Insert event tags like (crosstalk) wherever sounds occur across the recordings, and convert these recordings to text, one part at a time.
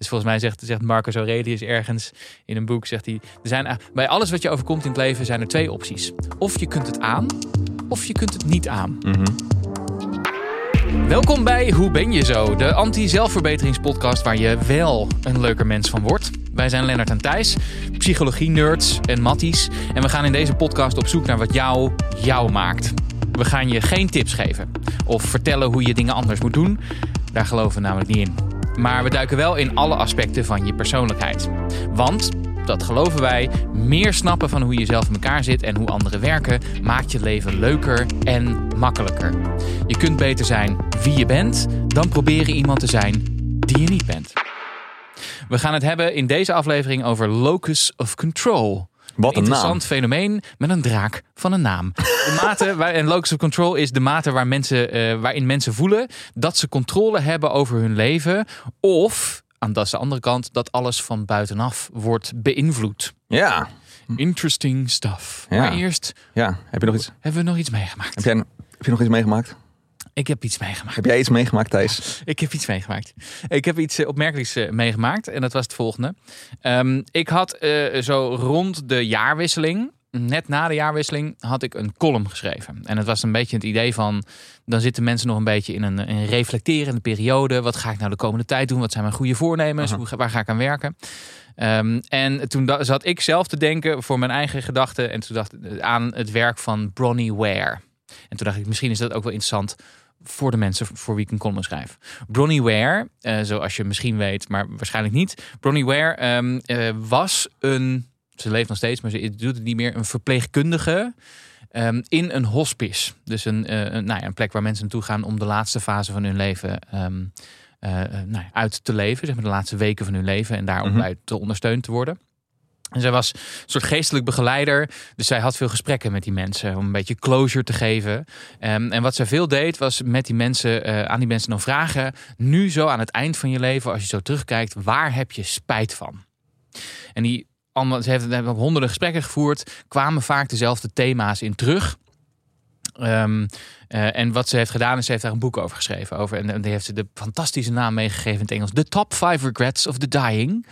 Dus volgens mij zegt, zegt Marcus Aurelius ergens in een boek, zegt hij, er zijn, bij alles wat je overkomt in het leven zijn er twee opties. Of je kunt het aan, of je kunt het niet aan. Welkom bij Hoe ben je zo? De anti-zelfverbeteringspodcast waar je wel een leuker mens van wordt. Wij zijn Lennart en Thijs, psychologie-nerds en matties. En we gaan in deze podcast op zoek naar wat jou, jou maakt. We gaan je geen tips geven of vertellen hoe je dingen anders moet doen. Daar geloven we namelijk niet in. Maar we duiken wel in alle aspecten van je persoonlijkheid. Want, dat geloven wij, meer snappen van hoe je zelf in elkaar zit en hoe anderen werken, maakt je leven leuker en makkelijker. Je kunt beter zijn wie je bent dan proberen iemand te zijn die je niet bent. We gaan het hebben in deze aflevering over locus of control. Wat een interessant naam. fenomeen met een draak van een naam. De mate (laughs) waar, en locus of control is de mate waar mensen, eh, waarin mensen voelen dat ze controle hebben over hun leven. Of, aan de andere kant, dat alles van buitenaf wordt beïnvloed. Ja, Interesting stuff. Ja. Maar eerst ja. Heb je nog iets, hebben we nog iets meegemaakt. heb jij, heb je nog iets meegemaakt? Ik heb iets meegemaakt. Heb jij iets meegemaakt, Thijs? Ik heb iets meegemaakt. Ik heb iets eh, opmerkelijks eh, meegemaakt. En dat was het volgende. Ehm, ik had eh, zo rond de jaarwisseling, net na de jaarwisseling, had ik een column geschreven. En het was een beetje het idee van, dan zitten mensen nog een beetje in een, een reflecterende periode. Wat ga ik nou de komende tijd doen? Wat zijn mijn goede voornemens? Hoe, waar ga ik aan werken? Ehm, en toen zat ik zelf te denken voor mijn eigen gedachten. En toen dacht ik aan het werk van Bronnie Ware. En toen dacht ik, misschien is dat ook wel interessant voor de mensen voor wie ik een column schrijf. Bronnie Ware, eh, zoals je misschien weet, maar waarschijnlijk niet. Bronnie Ware ehm, eh, was een, ze leeft nog steeds, maar ze doet het niet meer, een verpleegkundige ehm, in een hospice. Dus een, eh, een, nou ja, een plek waar mensen naartoe gaan om de laatste fase van hun leven ehm, eh, eh, nou ja, uit te leven. Zeg maar de laatste weken van hun leven en daar ook Mhm. bij te ondersteund te worden. En zij was een soort geestelijk begeleider. Dus zij had veel gesprekken met die mensen om een beetje closure te geven. Ehm, en wat zij veel deed, was met die mensen, eh, aan die mensen dan vragen. Nu zo aan het eind van je leven, als je zo terugkijkt, waar heb je spijt van? En die ze hebben honderden gesprekken gevoerd, kwamen vaak dezelfde thema's in terug. Ehm, eh, en wat ze heeft gedaan, is ze heeft daar een boek over geschreven. Over, en, en die heeft ze de fantastische naam meegegeven in het Engels. The Top 5 Regrets of the Dying.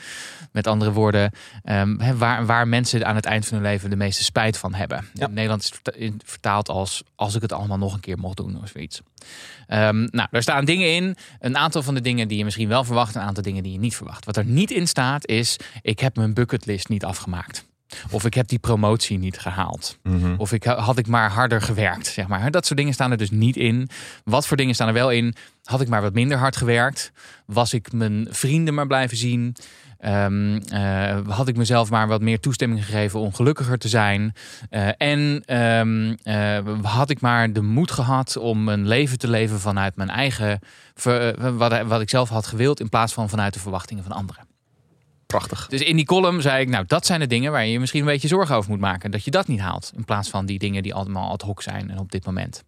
Met andere woorden, ehm, waar, waar mensen aan het eind van hun leven de meeste spijt van hebben. Ja. In Nederland is het vertaald als als ik het allemaal nog een keer mocht doen of zoiets. Ehm, nou, daar staan dingen in. Een aantal van de dingen die je misschien wel verwacht, een aantal dingen die je niet verwacht. Wat er niet in staat is, ik heb mijn bucketlist niet afgemaakt. Of ik heb die promotie niet gehaald. Of ik, had ik maar harder gewerkt, zeg maar. Dat soort dingen staan er dus niet in. Wat voor dingen staan er wel in? Had ik maar wat minder hard gewerkt? Was ik mijn vrienden maar blijven zien? Ehm, eh, had ik mezelf maar wat meer toestemming gegeven om gelukkiger te zijn? Eh, en ehm, eh, had ik maar de moed gehad om een leven te leven vanuit mijn eigen, ver- wat, wat ik zelf had gewild, in plaats van vanuit de verwachtingen van anderen. Prachtig. Dus in die column zei ik, nou, dat zijn de dingen waar je je misschien een beetje zorgen over moet maken. Dat je dat niet haalt. In plaats van die dingen die allemaal ad hoc zijn en op dit moment.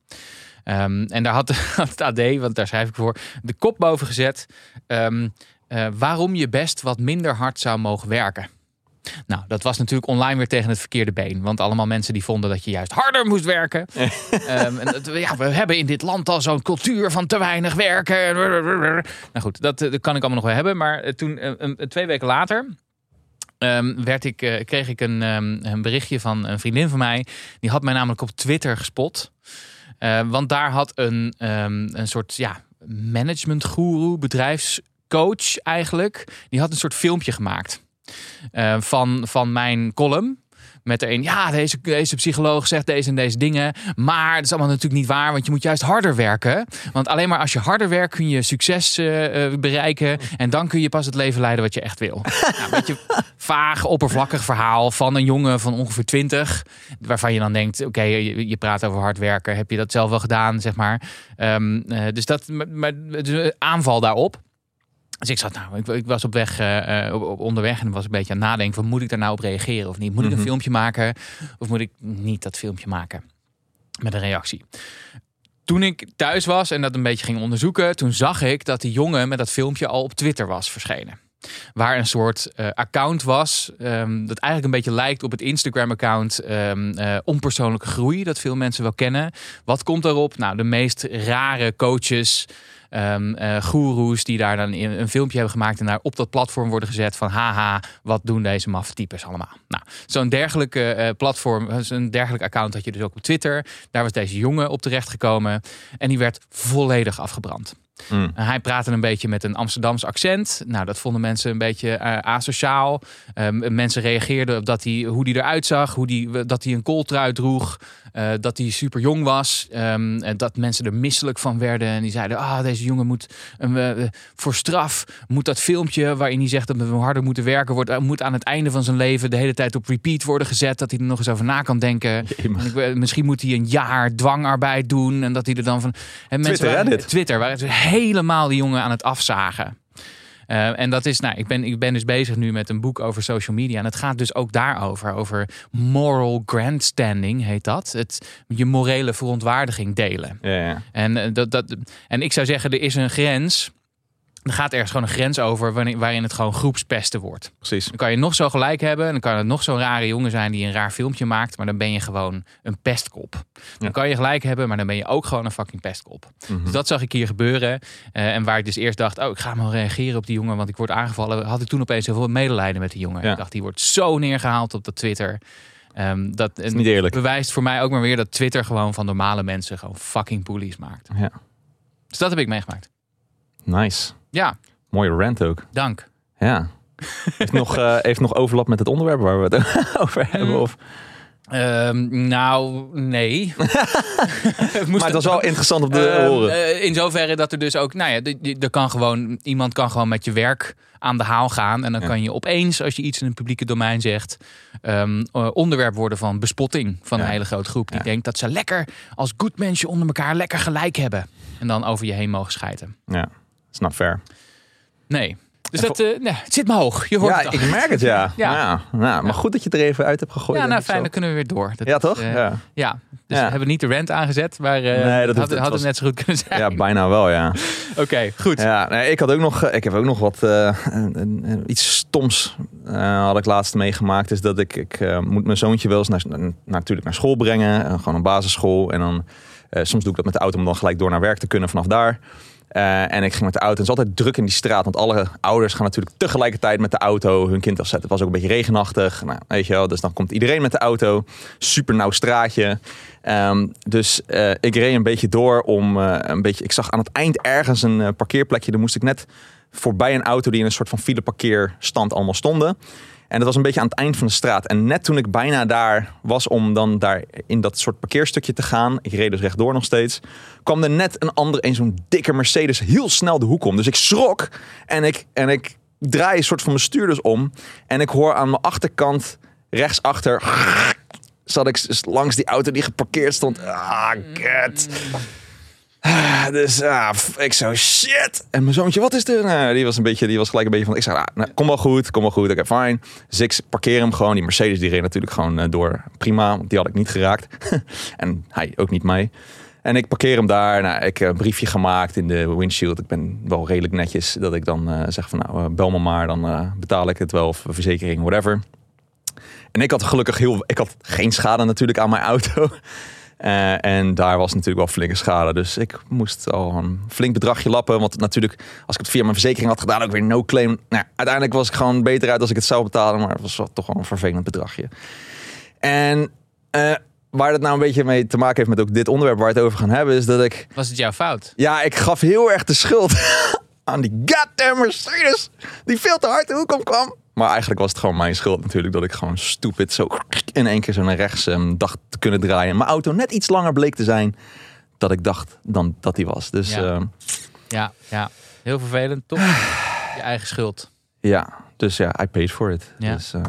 Ehm, en daar had, (laughs) het AD, want daar schrijf ik voor, de kop boven gezet. ehm, eh, waarom je best wat minder hard zou mogen werken. Nou, dat was natuurlijk online weer tegen het verkeerde been. Want allemaal mensen die vonden dat je juist harder moest werken. (laughs) Ehm, en dat, ja, we hebben in dit land al zo'n cultuur van te weinig werken. Nou goed, dat, eh, dat kan ik allemaal nog wel hebben. Maar eh, toen, eh, twee weken later, ehm, werd ik, kreeg ik een, ehm, een berichtje van een vriendin van mij. Die had mij namelijk op Twitter gespot. Want daar had een, een soort ja, managementgoeroe, bedrijfscoach eigenlijk. Die had een soort filmpje gemaakt eh, van, van mijn column. Met er een, ja, deze, deze psycholoog zegt deze en deze dingen. Maar dat is allemaal natuurlijk niet waar, want je moet juist harder werken. Want alleen maar als je harder werkt kun je succes eh, eh, bereiken. En dan kun je pas het leven leiden wat je echt wil. (laughs) nou, een beetje vaag, oppervlakkig verhaal van een jongen van ongeveer 20. Waarvan je dan denkt, oké, je, je praat over hard werken. Heb je dat zelf wel gedaan, zeg maar. Ehm, eh, dus dat, maar, maar, dus een aanval daarop. Dus ik zat nou, ik, ik was op weg, eh, eh, op, op onderweg en was een beetje aan het nadenken van moet ik daar nou op reageren of niet? Moet ik een Mhm. filmpje maken of moet ik niet dat filmpje maken met een reactie? Toen ik thuis was en dat een beetje ging onderzoeken, toen zag ik dat die jongen met dat filmpje al op Twitter was verschenen. Waar een soort eh, account was, ehm, dat eigenlijk een beetje lijkt op het Instagram-account ehm, eh, Onpersoonlijke Groei, dat veel mensen wel kennen. Wat komt daarop? Nou, de meest rare coaches, eh, goeroes die daar dan in- een filmpje hebben gemaakt en daar op dat platform worden gezet van haha, wat doen deze maffe types allemaal. Nou, zo'n dergelijke eh, platform, zo'n dergelijk account had je dus ook op Twitter. Daar was deze jongen op terechtgekomen en die werd volledig afgebrand. Mm. En hij praatte een beetje met een Amsterdams accent. Nou, dat vonden mensen een beetje eh, asociaal. Ehm, mensen reageerden op dat hij, hoe hij eruit zag, hoe die, dat hij een kooltrui droeg, eh, dat hij super jong was. ehm, en dat mensen er misselijk van werden. En die zeiden, ah, deze jongen moet eh, eh, voor straf, moet dat filmpje waarin hij zegt dat we harder moeten werken, wordt, moet aan het einde van zijn leven de hele tijd op repeat worden gezet, dat hij er nog eens over na kan denken. En ik, misschien moet hij een jaar dwangarbeid doen. En dat hij er dan van. En mensen Twitter, waren? Twitter waren ze helemaal die jongen aan het afzagen. Eh, en dat is, nou, ik ben, ik ben dus bezig nu met een boek over social media. En het gaat dus ook daarover. Over moral grandstanding heet dat. Het, je morele verontwaardiging delen. Ja, ja. En, eh, dat, dat, en ik zou zeggen, er is een grens. Er gaat ergens gewoon een grens over waarin, waarin het gewoon groepspesten wordt. precies. Dan kan je nog zo gelijk hebben. En dan kan het nog zo'n rare jongen zijn die een raar filmpje maakt. Maar dan ben je gewoon een pestkop. Dan Ja. kan je gelijk hebben, maar dan ben je ook gewoon een fucking pestkop. Mhm. Dus dat zag ik hier gebeuren. Eh, en waar ik dus eerst dacht, oh, ik ga maar reageren op die jongen, want ik word aangevallen. Had ik toen opeens heel veel medelijden met die jongen. Ja. Ik dacht, die wordt zo neergehaald op dat Twitter. Ehm, dat is niet eerlijk. bewijst voor mij ook maar weer dat Twitter gewoon van normale mensen gewoon fucking bullies maakt. Ja. Dus dat heb ik meegemaakt. Nice. Ja, Mooie rant ook. dank. Ja. Heeft nog, eh, (laughs) heeft nog overlap met het onderwerp waar we het (laughs) over hebben? Of? Ehm, nou, nee. (laughs) Het Maar het was wel interessant om te Ehm, horen. eh, in zoverre dat er dus ook, nou ja, er kan gewoon, iemand kan gewoon met je werk aan de haal gaan. En dan Ja. kan je opeens, als je iets in een publieke domein zegt, ehm, eh, onderwerp worden van bespotting van Ja. een hele grote groep. Die Ja. denkt dat ze lekker als goed mensen onder elkaar lekker gelijk hebben. En dan over je heen mogen schijten. Ja, snap fair. Nee. Dus En dat eh, nee, het zit me hoog. Je hoort Ja, het ik merk het, ja. (laughs) Ja. ja. Nou, maar goed dat je het er even uit hebt gegooid. Ja, nou fijn, dan kunnen we weer door. Dat Ja, is, toch? eh, ja. ja. dus we hebben niet de rent aangezet, maar eh Nee, dat had, het had was- het net zo goed kunnen zijn. ja, bijna wel, ja. (laughs) Oké, goed. Ja, nee, ik had ook nog, ik heb ook nog wat een- een- een- iets stoms had ik laatst meegemaakt. Is dat ik, ik moet mijn zoontje wel eens naar, naar- natuurlijk naar school brengen, gewoon een basisschool. En dan soms doe ik dat met de auto om dan gelijk door naar werk te kunnen vanaf daar. Eh, en ik ging met de auto. En het is altijd druk in die straat. Want alle ouders gaan natuurlijk tegelijkertijd met de auto hun kind afzetten. Het was ook een beetje regenachtig. Nou, weet je wel. Dus dan komt iedereen met de auto. Super nauw straatje. Ehm, dus eh, ik reed een beetje door om eh, een beetje. Ik zag aan het eind ergens een parkeerplekje. Daar moest ik net voorbij een auto die in een soort van file parkeerstand allemaal stonden. En dat was een beetje aan het eind van de straat. En net toen ik bijna daar was om dan daar in dat soort parkeerstukje te gaan. Ik reed dus rechtdoor nog steeds. Kwam er net een andere, een zo'n dikke Mercedes heel snel de hoek om. Dus ik schrok en ik, en ik draai een soort van mijn stuur dus om. En ik hoor aan mijn achterkant rechtsachter... (laughs) Zat ik langs die auto die geparkeerd stond. Ah, kut. Ah, Dus ah, ik zo shit. En mijn zoontje, wat is er? Nou, die was een beetje, die was gelijk een beetje van. Ik zei, ah, nou, kom wel goed, kom wel goed. Oké, fijn. Dus ik parkeer hem gewoon. Die Mercedes die reed natuurlijk gewoon eh, door. Prima, die had ik niet geraakt. (laughs) en hij ook niet mij. En ik parkeer hem daar. Nou, ik heb een briefje gemaakt in de windshield. Ik ben wel redelijk netjes dat ik dan eh, zeg van nou, eh, bel me maar. Dan eh, betaal ik het wel of verzekering, whatever. En ik had gelukkig heel, ik had geen schade natuurlijk aan mijn auto. (laughs) Eh, en daar was natuurlijk wel flinke schade. Dus ik moest al een flink bedragje lappen. Want natuurlijk, als ik het via mijn verzekering had gedaan, ook weer no claim. Nou, uiteindelijk was ik gewoon beter uit als ik het zou betalen. Maar het was toch wel een vervelend bedragje. En eh, waar het nou een beetje mee te maken heeft met ook dit onderwerp waar we het over gaan hebben, is dat ik. Was het jouw fout? Ja, ik gaf heel erg de schuld (laughs) aan die goddamn Mercedes. Die veel te hard de hoek om kwam. Maar eigenlijk was het gewoon mijn schuld natuurlijk. Dat ik gewoon stupid zo in één keer zo naar rechts ehm, dacht te kunnen draaien. Mijn auto net iets langer bleek te zijn dat ik dacht dan dat die was. Dus Ja. ja, Ja, ja. Heel vervelend, toch? (sighs) Je eigen schuld. ja. Dus ja, I paid for it. Ja. Dus, eh.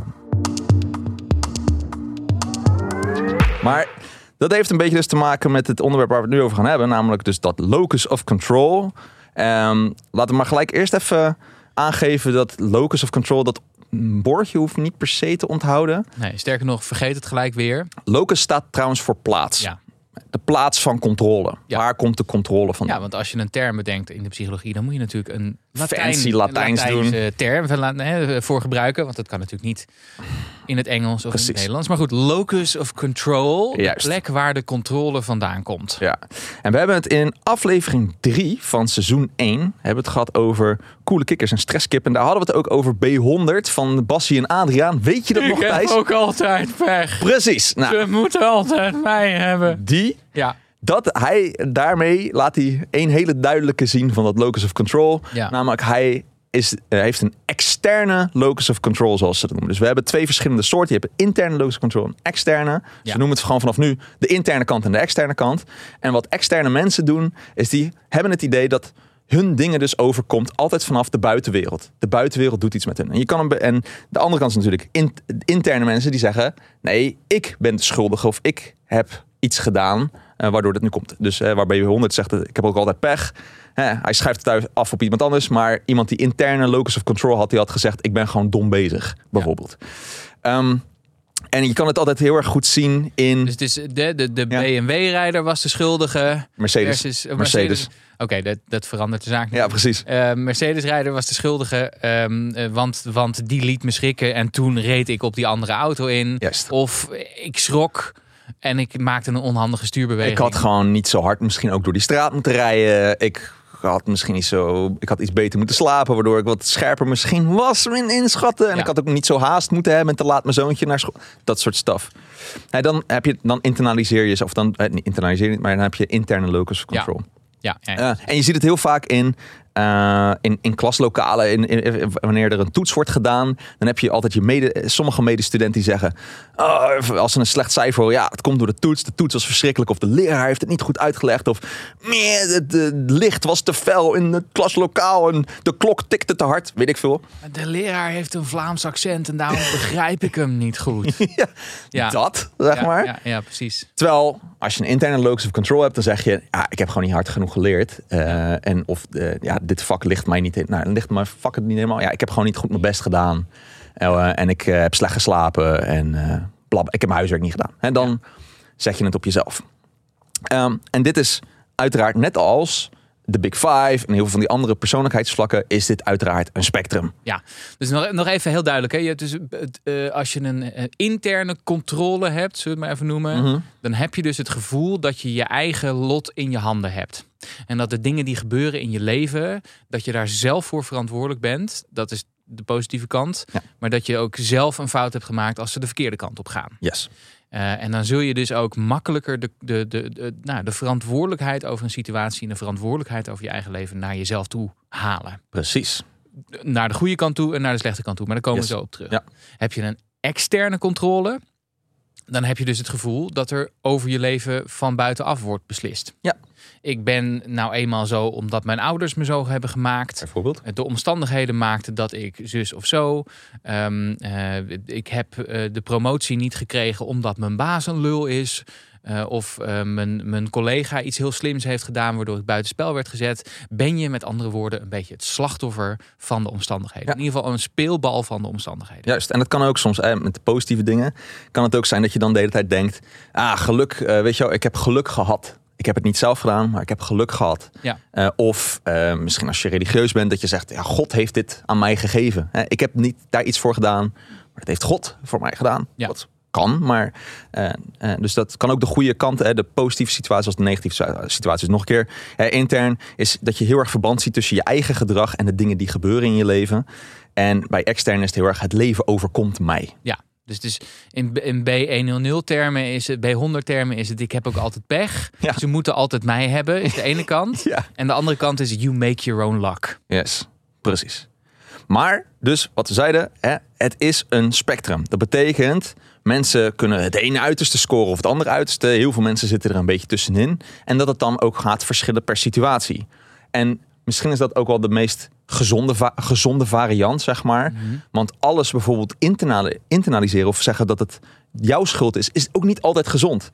Maar dat heeft een beetje dus te maken met het onderwerp waar we het nu over gaan hebben. Namelijk dus dat locus of control. Ehm, laten we maar gelijk eerst even aangeven dat locus of control, dat bordje hoeft niet per se te onthouden. Nee, sterker nog, vergeet het gelijk weer. Locus staat trouwens voor plaats. Ja. De plaats van controle. Ja. Waar komt de controle vandaan? Ja, want als je een term bedenkt in de psychologie, dan moet je natuurlijk een Latijn, Fancy Latijns doen. term la- hè, voor gebruiken. Want dat kan natuurlijk niet in het Engels of in het Nederlands. Maar goed, locus of control, de plek waar de controle vandaan komt. Ja, en we hebben het in aflevering 3 van seizoen 1 hebben het gehad over coole kikkers en stresskip. En daar hadden we het ook over B100 van Bassie en Adriaan. Weet je dat nog, Ik heb Thijs? ook altijd pech. Precies. Nou, Ze moeten altijd mij hebben. die, Ja, dat hij, daarmee laat hij een hele duidelijke zien van dat locus of control. Ja. Namelijk, hij is, eh, heeft een externe locus of control, zoals ze dat noemen. Dus we hebben twee verschillende soorten. Je hebt een interne locus of control en externe. Dus Ja. we noemen het gewoon vanaf nu de interne kant en de externe kant. En wat externe mensen doen, is die hebben het idee dat hun dingen dus overkomt altijd vanaf de buitenwereld. De buitenwereld doet iets met hun. En, je kan hem en de andere kant is natuurlijk in, interne mensen die zeggen... nee, ik ben de schuldige of ik heb iets gedaan eh, waardoor dit nu komt. Dus eh, waarbij je 100 zegt, eh, ik heb ook altijd pech. Hè, hij schrijft het af op iemand anders. Maar iemand die interne locus of control had, die had gezegd... ik ben gewoon dom bezig, bijvoorbeeld. Ehm, en je kan het altijd heel erg goed zien in dus het is de, de, de Ja. BMW-rijder was de schuldige. Mercedes. Versus, eh, Mercedes. Oké, dat, dat verandert de zaak niet. Ja, precies. Eh, Mercedes-rijder was de schuldige, ehm, eh, want, want die liet me schrikken en toen reed ik op die andere auto in. Juist. Of ik schrok en ik maakte een onhandige stuurbeweging. Ik had gewoon niet zo hard misschien ook door die straat moeten rijden. Ik had misschien niet zo. Ik had iets beter moeten slapen, waardoor ik wat scherper misschien was in inschatten. En Ja. ik had ook niet zo haast moeten hebben en te laat mijn zoontje naar school. Dat soort stuff. Nee, dan heb je dan internaliseer je, of dan eh, niet internaliseer je niet, maar dan heb je interne locus of control. Ja, ja, ja. Eh, en je ziet het heel vaak in, eh, in, in klaslokalen. In, in- wanneer er een toets wordt gedaan, dan heb je altijd je mede, sommige medestudenten die zeggen: "Oh, als ze een slecht cijfer horen, ja, het komt door de toets. De toets was verschrikkelijk. Of de leraar heeft het niet goed uitgelegd. Of "Meh, het, het licht was te fel in het klaslokaal en de klok tikte te hard. Weet ik veel. De leraar heeft een Vlaams accent en daarom (laughs) begrijp ik hem niet goed. (laughs) ja, Ja. Dat, zeg ja, maar. Ja, ja, precies. Terwijl, als je een interne locus of control hebt, dan zeg je, ja, ik heb gewoon niet hard genoeg geleerd. Eh, En of, eh, ja, dit vak ligt mij niet, nou, ligt mijn vak het niet helemaal. Ja, ik heb gewoon niet goed mijn best gedaan. Eh, en ik eh, heb slecht geslapen en eh blab, ik heb mijn huiswerk niet gedaan. En dan zet je het op jezelf. Ehm, en dit is uiteraard net als de Big Five en heel veel van die andere persoonlijkheidsvlakken, is dit uiteraard een spectrum. Ja, dus nog, nog even heel duidelijk. Hè? Je hebt dus, eh, als je een interne controle hebt, zullen we het maar even noemen, Mhm. dan heb je dus het gevoel dat je je eigen lot in je handen hebt. En dat de dingen die gebeuren in je leven, dat je daar zelf voor verantwoordelijk bent. Dat is de positieve kant. Ja. Maar dat je ook zelf een fout hebt gemaakt als ze de verkeerde kant op gaan. Yes. Eh, en dan zul je dus ook makkelijker de, de, de, de, nou, de verantwoordelijkheid over een situatie en de verantwoordelijkheid over je eigen leven naar jezelf toe halen Precies. naar de goede kant toe en naar de slechte kant toe. Maar daar komen Yes. we zo op terug. Ja. Heb je een externe controle, dan heb je dus het gevoel dat er over je leven van buitenaf wordt beslist. Ja. Ik ben nou eenmaal zo omdat mijn ouders me zo hebben gemaakt. Bijvoorbeeld. De omstandigheden maakten dat ik zus of zo. Ehm, eh, ik heb eh, de promotie niet gekregen omdat mijn baas een lul is. Eh, of mijn, mijn collega iets heel slims heeft gedaan waardoor ik buitenspel werd gezet. Ben je met andere woorden een beetje het slachtoffer van de omstandigheden. Ja. In ieder geval een speelbal van de omstandigheden. Juist, en dat kan ook soms, eh, met de positieve dingen, kan het ook zijn dat je dan de hele tijd denkt, ah, geluk, weet je wel, ik heb geluk gehad. Ik heb het niet zelf gedaan, maar ik heb geluk gehad. Ja. Eh, of eh, misschien als je religieus bent, dat je zegt, ja, God heeft dit aan mij gegeven. Ik heb niet daar iets voor gedaan, maar het heeft God voor mij gedaan. Ja. Wat kan, maar eh, dus dat kan ook de goede kant, hè, de positieve situatie als de negatieve situatie. Dus nog een keer, hè, intern is dat je heel erg verband ziet tussen je eigen gedrag en de dingen die gebeuren in je leven. En bij extern is het heel erg, het leven overkomt mij. Ja. Dus, dus in, in B100 termen is het, B100 termen is het, ik heb ook altijd pech. Ja. Ze moeten altijd mij hebben, is de ene kant. (laughs) Ja. En de andere kant is you make your own luck. Yes, precies. Maar, dus wat we zeiden, hè, het is een spectrum. Dat betekent, mensen kunnen het ene uiterste scoren of het andere uiterste. Heel veel mensen zitten er een beetje tussenin. En dat het dan ook gaat verschillen per situatie. En misschien is dat ook wel de meest gezonde, va- gezonde variant, zeg maar. Want alles bijvoorbeeld internali- internaliseren of zeggen dat het jouw schuld is, is ook niet altijd gezond.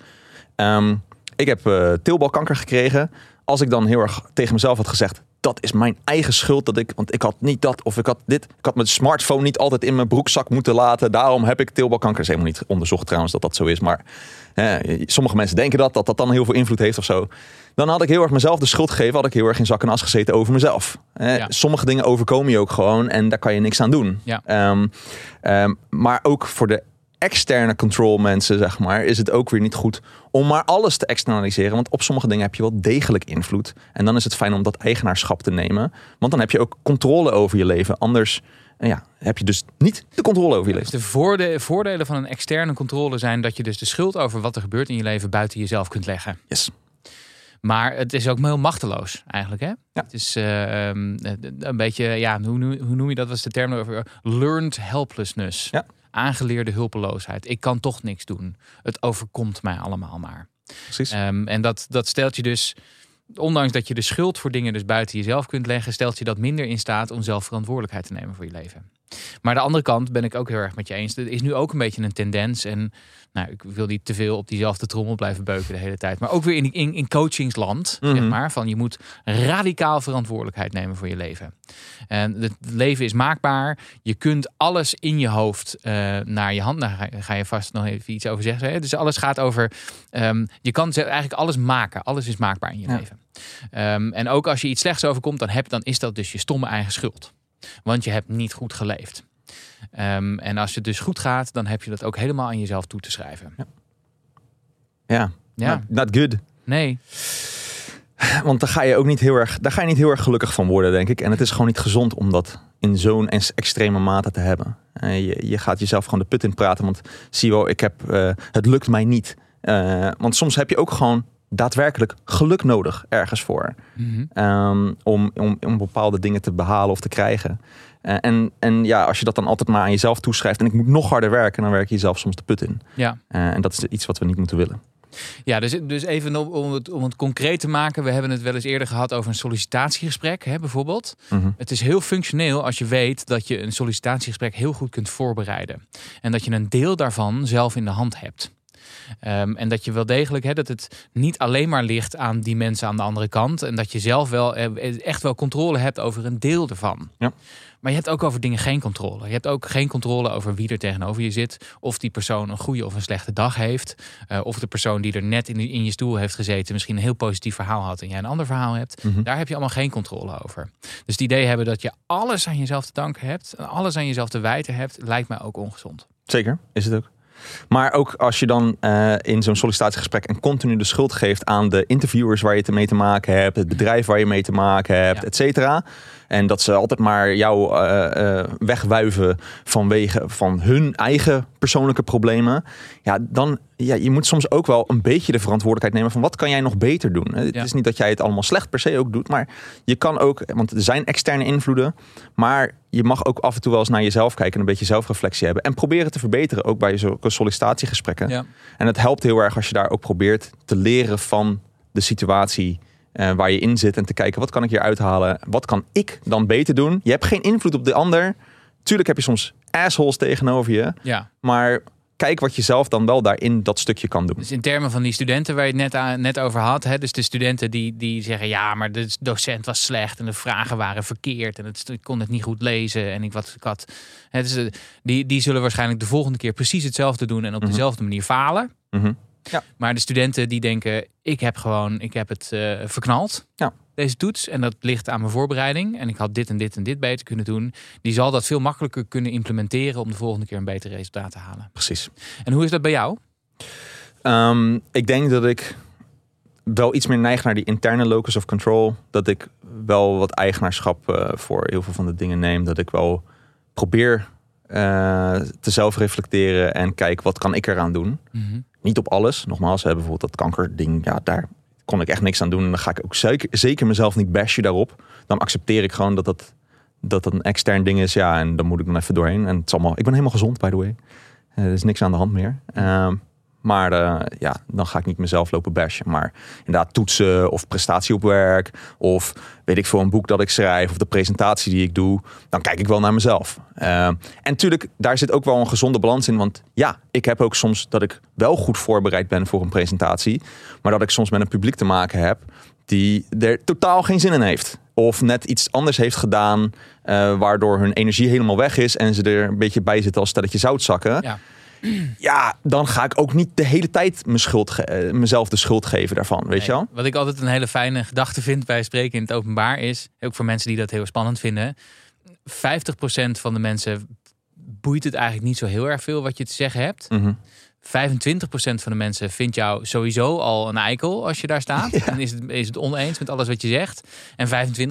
Ehm, ik heb eh teelbalkanker gekregen. Als ik dan heel erg tegen mezelf had gezegd, dat is mijn eigen schuld dat ik, want ik had niet dat of ik had dit. Ik had mijn smartphone niet altijd in mijn broekzak moeten laten. Daarom heb ik teelbalkanker. is helemaal niet onderzocht trouwens dat dat zo is, maar hè, sommige mensen denken dat dat dat dan heel veel invloed heeft of zo. Dan had ik heel erg mezelf de schuld gegeven, had ik heel erg in zak en as gezeten over mezelf. Ja. Sommige dingen overkomen je ook gewoon en daar kan je niks aan doen. Ja. Ehm, ehm, maar ook voor de externe control mensen, zeg maar, is het ook weer niet goed om maar alles te externaliseren. Want op sommige dingen heb je wel degelijk invloed. En dan is het fijn om dat eigenaarschap te nemen. Want dan heb je ook controle over je leven. Anders ja, heb je dus niet de controle over je leven. Dus de voorde voordelen van een externe controle zijn dat je dus de schuld over wat er gebeurt in je leven buiten jezelf kunt leggen. Yes. Maar het is ook heel machteloos eigenlijk. Hè? Ja. Het is uh, een beetje, ja, hoe, hoe noem je dat? Was de term over learned helplessness. Ja. Aangeleerde hulpeloosheid. Ik kan toch niks doen. Het overkomt mij allemaal maar. Precies. Um, en dat, dat stelt je dus, ondanks dat je de schuld voor dingen dus buiten jezelf kunt leggen, stelt je dat minder in staat om zelf verantwoordelijkheid te nemen voor je leven. Maar de andere kant ben ik ook heel erg met je eens. Er is nu ook een beetje een tendens. En nou, ik wil niet te veel op diezelfde trommel blijven beuken de hele tijd. Maar ook weer in, in, in coachingsland, zeg Mhm. maar. Van je moet radicaal verantwoordelijkheid nemen voor je leven. En het leven is maakbaar. Je kunt alles in je hoofd eh, naar je hand. Daar ga, ga je vast nog even iets over zeggen. Hè? Dus alles gaat over. ehm, je kan eigenlijk alles maken. Alles is maakbaar in je Ja. leven. Ehm, en ook als je iets slechts overkomt, dan, heb, dan is dat dus je stomme eigen schuld. Want je hebt niet goed geleefd. Ehm, en als het dus goed gaat, dan heb je dat ook helemaal aan jezelf toe te schrijven. Ja, Ja, Not, not good. nee. Want daar ga je ook niet heel erg, daar ga je niet heel erg gelukkig van worden, denk ik. En het is gewoon niet gezond om dat in zo'n ex- extreme mate te hebben. Eh, je, je gaat jezelf gewoon de put in praten. Want zie je wel, ik heb, eh, het lukt mij niet. Eh, want soms heb je ook gewoon daadwerkelijk geluk nodig ergens voor. Mhm. Ehm, om, om, om bepaalde dingen te behalen of te krijgen. Eh, en, en ja, als je dat dan altijd maar aan jezelf toeschrijft en ik moet nog harder werken, dan werk je jezelf soms de put in. Ja. Eh, en dat is iets wat we niet moeten willen. Ja, dus, dus even om, het, om het concreet te maken. We hebben het wel eens eerder gehad over een sollicitatiegesprek, hè, bijvoorbeeld. Mhm. Het is heel functioneel als je weet dat je een sollicitatiegesprek heel goed kunt voorbereiden. En dat je een deel daarvan zelf in de hand hebt. Ehm, en dat je wel degelijk, hè, dat het niet alleen maar ligt aan die mensen aan de andere kant. En dat je zelf wel eh, echt wel controle hebt over een deel ervan. Ja. Maar je hebt ook over dingen geen controle. Je hebt ook geen controle over wie er tegenover je zit. Of die persoon een goede of een slechte dag heeft. Eh, of de persoon die er net in, in je stoel heeft gezeten misschien een heel positief verhaal had en jij een ander verhaal hebt. Mhm. Daar heb je allemaal geen controle over. Dus het idee hebben dat je alles aan jezelf te danken hebt. En alles aan jezelf te wijten hebt, lijkt mij ook ongezond. Zeker, is het ook. Maar ook als je dan eh, in zo'n sollicitatiegesprek een continu de schuld geeft aan de interviewers waar je mee te maken hebt, het bedrijf waar je mee te maken hebt, Ja. et cetera. En dat ze altijd maar jou eh, eh, wegwuiven vanwege van hun eigen persoonlijke problemen. Ja, dan ja, je moet soms ook wel een beetje de verantwoordelijkheid nemen van wat kan jij nog beter doen. Het Ja. is niet dat jij het allemaal slecht per se ook doet, maar je kan ook, want er zijn externe invloeden, maar je mag ook af en toe wel eens naar jezelf kijken en een beetje zelfreflectie hebben en proberen te verbeteren, ook bij zulke sollicitatiegesprekken. Ja. En het helpt heel erg als je daar ook probeert te leren van de situatie eh, waar je in zit en te kijken wat kan ik hier uithalen, wat kan ik dan beter doen. Je hebt geen invloed op de ander. Tuurlijk heb je soms assholes tegenover je, ja. maar kijk wat je zelf dan wel daarin dat stukje kan doen. Dus in termen van die studenten waar je het net, aan, net over had. Hè, dus de studenten die, die zeggen ja, maar de docent was slecht en de vragen waren verkeerd. En het, ik kon het niet goed lezen. En ik, wat, ik had. Hè, dus, eh, die, die zullen waarschijnlijk de volgende keer precies hetzelfde doen en op Mhm. dezelfde manier falen. Mhm. Maar de studenten die denken, ik heb gewoon, ik heb het eh, verknald. Ja. Deze toets. En dat ligt aan mijn voorbereiding. En ik had dit en dit en dit beter kunnen doen. Die zal dat veel makkelijker kunnen implementeren om de volgende keer een beter resultaat te halen. Precies. En hoe is dat bij jou? Ehm, ik denk dat ik wel iets meer neig naar die interne locus of control. Dat ik wel wat eigenaarschap eh, voor heel veel van de dingen neem. Dat ik wel probeer eh, te zelf reflecteren en kijk wat kan ik eraan doen. Mhm. Niet op alles. Nogmaals, hè, bijvoorbeeld dat kankerding. Ja, daar kon ik echt niks aan doen. En dan ga ik ook zeker, zeker mezelf niet bashen daarop. Dan accepteer ik gewoon dat dat, dat dat een extern ding is. Ja, en dan moet ik dan even doorheen. En het is allemaal, ik ben helemaal gezond, by the way. Eh, er is niks aan de hand meer. Ehm, maar eh, ja, dan ga ik niet mezelf lopen bashen. Maar inderdaad toetsen of prestatie op werk. Of weet ik veel, een boek dat ik schrijf. Of de presentatie die ik doe. Dan kijk ik wel naar mezelf. Ehm, en natuurlijk, daar zit ook wel een gezonde balans in. Want ja, ik heb ook soms dat ik wel goed voorbereid ben voor een presentatie. Maar dat ik soms met een publiek te maken heb die er totaal geen zin in heeft. Of net iets anders heeft gedaan, eh, waardoor hun energie helemaal weg is en ze er een beetje bij zitten als stelletje zoutzakken. Ja. Ja, dan ga ik ook niet de hele tijd mijn schuld ge- eh, mezelf de schuld geven daarvan, weet je wel? Wat ik altijd een hele fijne gedachte vind bij spreken in het openbaar is, ook voor mensen die dat heel spannend vinden, 50% van de mensen boeit het eigenlijk niet zo heel erg veel wat je te zeggen hebt. Mhm. 25% van de mensen vindt jou sowieso al een eikel als je daar staat. En is het, is het oneens met alles wat je zegt. En 25%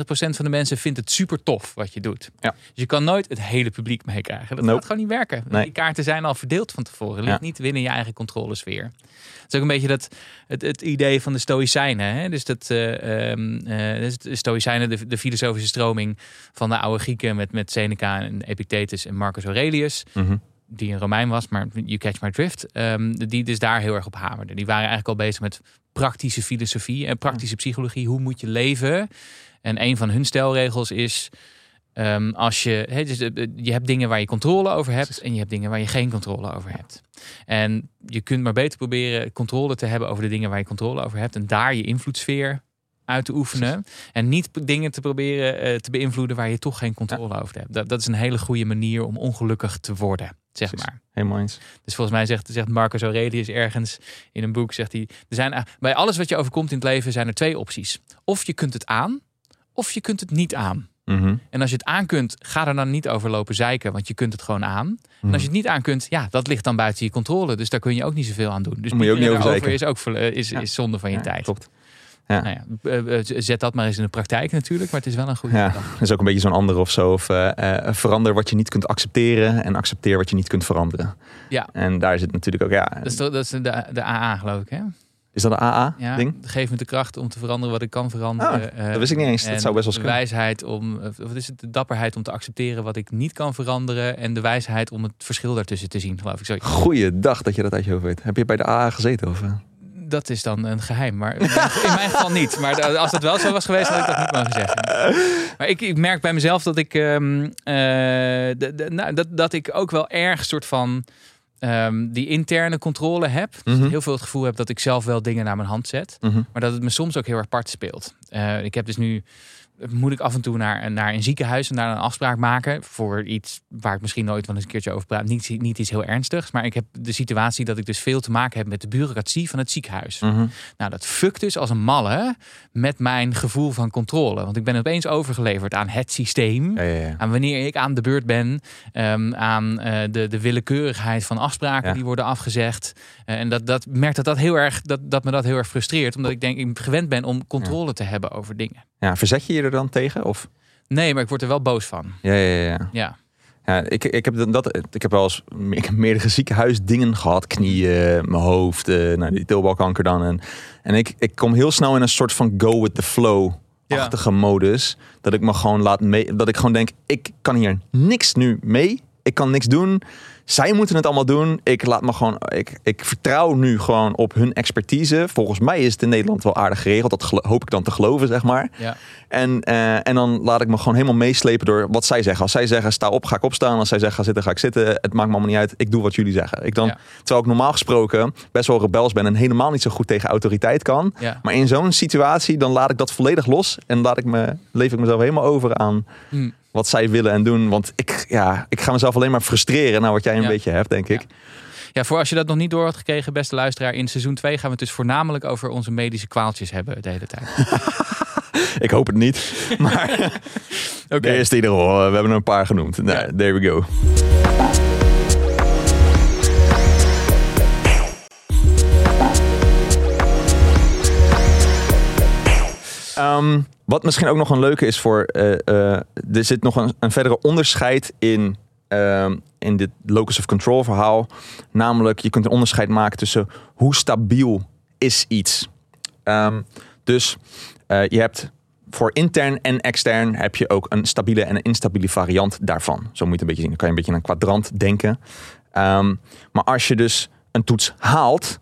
van de mensen vindt het super tof wat je doet. Ja. Dus je kan nooit het hele publiek meekrijgen. Dat Nope. gaat gewoon niet werken. Nee. Die kaarten zijn al verdeeld van tevoren. Ligt Ja. niet binnen je eigen controlesfeer. Het is ook een beetje dat, het, het idee van de Stoïcijnen. Hè? Dus dat eh, ehm, eh, dus de Stoïcijnen, de, de filosofische stroming van de oude Grieken met, met Seneca en Epictetus en Marcus Aurelius Mhm. Die een Romein was, maar you catch my drift, ehm, die dus daar heel erg op hamerde. Die waren eigenlijk al bezig met praktische filosofie en praktische psychologie. Hoe moet je leven? En een van hun stelregels is, ehm, als je, dus, eh, je hebt dingen waar je controle over hebt en je hebt dingen waar je geen controle over hebt. En je kunt maar beter proberen controle te hebben over de dingen waar je controle over hebt en daar je invloedssfeer uit te oefenen. En niet dingen te proberen eh, te beïnvloeden waar je toch geen controle over hebt. Dat, dat is een hele goede manier om ongelukkig te worden, zeg Precies. maar. Helemaal eens. Dus volgens mij zegt, zegt Marcus Aurelius ergens in een boek, zegt hij, er zijn, eh, bij alles wat je overkomt in het leven zijn er twee opties. Of je kunt het aan, of je kunt het niet aan. Mhm. En als je het aan kunt, ga er dan niet over lopen zeiken, want je kunt het gewoon aan. En Mhm. als je het niet aan kunt, ja, dat ligt dan buiten je controle. Dus daar kun je ook niet zoveel aan doen. Dus Moet je ook niet over is ook verle- is, Ja. is zonde van je Ja, tijd. Klopt. Nou ja, eh, eh, zet dat maar eens in de praktijk natuurlijk, maar het is wel een goede Ja, dat is ook een beetje zo'n ander of zo. Of eh, verander wat je niet kunt accepteren en accepteer wat je niet kunt veranderen. Ja. En daar zit natuurlijk ook, ja, Dat is, toch- dat is de, de AA geloof ik, hè? is dat een Ja, AA-ding? geef me de kracht om te veranderen wat ik kan veranderen. Ah, Eh, dat wist ik niet eens. Dat zou best wel de kunnen. wijsheid om, of wat is het, de dapperheid om te accepteren wat ik niet kan veranderen. En de wijsheid om het verschil daartussen te zien, geloof ik. Zo, Goeiedag dat je dat uit je hoofd weet. Heb je bij de AA gezeten? Of? Dat is dan een geheim, maar in mijn, geval niet. Maar als dat wel zo was geweest, had ik dat niet mogen zeggen. Maar ik, ik merk bij mezelf dat ik, ehm, eh, nou, dat, dat ik ook wel erg soort van ehm, die interne controle heb. Dus Mhm. heel veel het gevoel heb dat ik zelf wel dingen naar mijn hand zet. Mhm. Maar dat het me soms ook heel erg part speelt. Eh, ik heb dus nu moet ik af en toe naar, naar een ziekenhuis en daar een afspraak maken voor iets waar ik misschien nooit wel eens een keertje over praat. Niet, niet iets heel ernstigs, maar ik heb de situatie dat ik dus veel te maken heb met de bureaucratie van het ziekenhuis. Mhm. Nou, dat fukt dus als een malle met mijn gevoel van controle. Want ik ben opeens overgeleverd aan het systeem. Ja, ja, ja. Aan wanneer ik aan de beurt ben, ehm, aan eh, de, de willekeurigheid van afspraken die worden afgezegd. Eh, en dat, dat merkt dat, dat, heel erg, dat, dat me dat heel erg frustreert, omdat ik denk ik gewend ben om controle te hebben over dingen. Ja, verzet je je er dan tegen? Of? Nee, maar ik word er wel boos van. Ja, ja, ja. Ja, Ja, ik, ik, heb dat, ik heb wel eens ik heb meerdere ziekenhuisdingen gehad. Knieën, mijn hoofd, eh, nou, die tilbalkanker dan. En, en ik, ik kom heel snel in een soort van go with the flow-achtige modus. Dat ik me gewoon laat mee... Dat ik gewoon denk, ik kan hier niks nu mee. Ik kan niks doen. Zij moeten het allemaal doen. Ik laat me gewoon... Ik, ik vertrouw nu gewoon op hun expertise. Volgens mij is het in Nederland wel aardig geregeld. Dat hoop ik dan te geloven, zeg maar. ja, En, eh, en dan laat ik me gewoon helemaal meeslepen door wat zij zeggen. Als zij zeggen sta op, ga ik opstaan. Als zij zeggen ga zitten, ga ik zitten. Het maakt me allemaal niet uit. Ik doe wat jullie zeggen. Ik dan, Ja. Terwijl ik normaal gesproken best wel rebels ben en helemaal niet zo goed tegen autoriteit kan. ja. Maar in zo'n situatie dan laat ik dat volledig los. En laat ik me, leef ik mezelf helemaal over aan Hm. Wat zij willen en doen. Want ik, ja, ik ga mezelf alleen maar frustreren naar wat jij een Ja. beetje hebt, denk ik. Ja. Ja, voor als je dat nog niet door had gekregen, beste luisteraar, in seizoen 2 gaan we het dus voornamelijk over onze medische kwaaltjes hebben de hele tijd. (laughs) Ik hoop het niet. (laughs) Maar Oké. de eerste in ieder geval. We hebben er een paar genoemd. Nou, Ja. There we go. Ehm, wat misschien ook nog een leuke is voor... eh, eh, er zit nog een, verdere onderscheid in, ehm, in dit locus of control verhaal. Namelijk, je kunt een onderscheid maken tussen hoe stabiel is iets. Ehm, dus eh, je hebt voor intern en extern heb je ook een stabiele en een instabiele variant daarvan. Zo moet je het een beetje zien. Dan kan je een beetje in een kwadrant denken. Maar als je dus een toets haalt,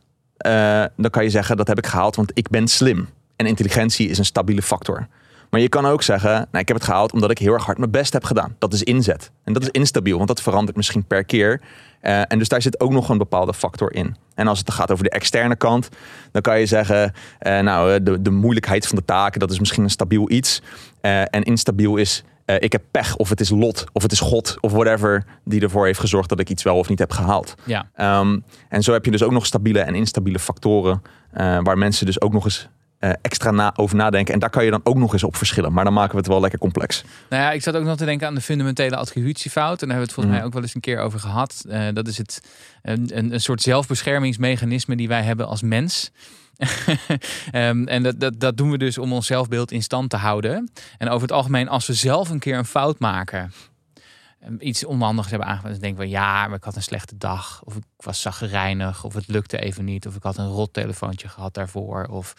dan kan je zeggen dat heb ik gehaald, want ik ben slim. En intelligentie is een stabiele factor. Maar je kan ook zeggen, nou, ik heb het gehaald omdat ik heel erg hard mijn best heb gedaan. Dat is inzet. En dat is instabiel, want dat verandert misschien per keer. Eh, en dus daar zit ook nog een bepaalde factor in. En als het gaat over de externe kant, dan kan je zeggen, eh, nou, eh, de, de moeilijkheid van de taken, dat is misschien een stabiel iets. En instabiel is, ik heb pech, of het is lot, of het is God, of whatever, die ervoor heeft gezorgd dat ik iets wel of niet heb gehaald. Ja, Ehm, en zo heb je dus ook nog stabiele en instabiele factoren, waar mensen dus ook nog eens extra na, over nadenken. En daar kan je dan ook nog eens op verschillen. Maar dan maken we het wel lekker complex. Nou ja, ik zat ook nog te denken aan de fundamentele attributiefout. En daar hebben we het volgens Mhm. mij ook wel eens een keer over gehad. Eh, dat is het, een, een, soort zelfbeschermingsmechanisme die wij hebben als mens. (laughs) Ehm, en dat, dat, dat doen we dus om ons zelfbeeld in stand te houden. En over het algemeen, als we zelf een keer een fout maken, ehm, iets onhandigs hebben aangepakt, dan denken we ja, maar ik had een slechte dag, of ik was zaggerijnig, of het lukte even niet, of ik had een rot telefoontje gehad daarvoor, of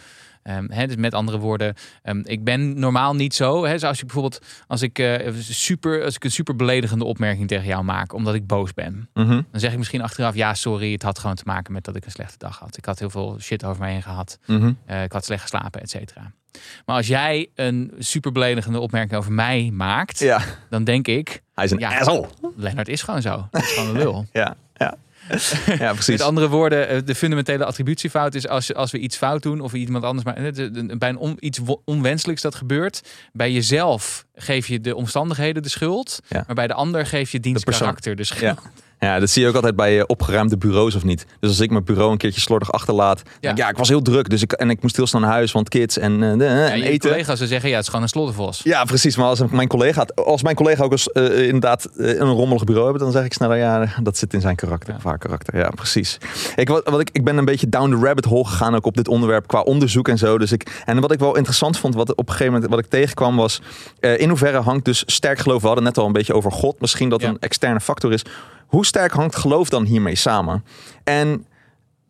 ehm, hè, dus met andere woorden, ehm, ik ben normaal niet zo. Hè, zoals je bijvoorbeeld als ik eh, super, als ik een super beledigende opmerking tegen jou maak, omdat ik boos ben, Mhm. dan zeg ik misschien achteraf ja, sorry, het had gewoon te maken met dat ik een slechte dag had. Ik had heel veel shit over me heen gehad. Mhm. Eh, ik had slecht geslapen, et cetera. Maar als jij een super beledigende opmerking over mij maakt, Ja, dan denk ik, hij is een Ja. asshole. Lennart is gewoon zo. Dat is gewoon een lul. (laughs) Ja, ja. Ja precies. Met andere woorden, eh, de fundamentele attributiefout is als, als we iets fout doen of iemand anders, maar een- bij een on- iets onwenselijks dat gebeurt, bij jezelf geef je de omstandigheden de schuld, Ja. maar bij de ander geef je dienstkarakter de schuld. Ja. (laughs) Ja, dat zie je ook altijd bij eh, opgeruimde bureaus of niet. Dus als ik mijn bureau een keertje slordig achterlaat. Ja, ja ik was heel druk dus ik, en ik moest heel snel naar huis, want kids en, de- Ja, en eten. collega's zullen zeggen, ja, het is gewoon een sloddervos. Ja, precies. Maar als mijn collega, als mijn collega ook eens eh, inderdaad een rommelig bureau hebben, dan zeg ik sneller, ja, dat zit in zijn karakter, Ja. of haar karakter. Ja, precies. Ik, wat, wat ik, ik ben een beetje down the rabbit hole gegaan ook op dit onderwerp qua onderzoek en zo. Dus ik, en wat ik wel interessant vond, wat op een gegeven moment wat ik tegenkwam, was in hoeverre hangt dus sterk geloof. We hadden net al een beetje over God, misschien dat een externe factor is. Hoe sterk hangt geloof dan hiermee samen? En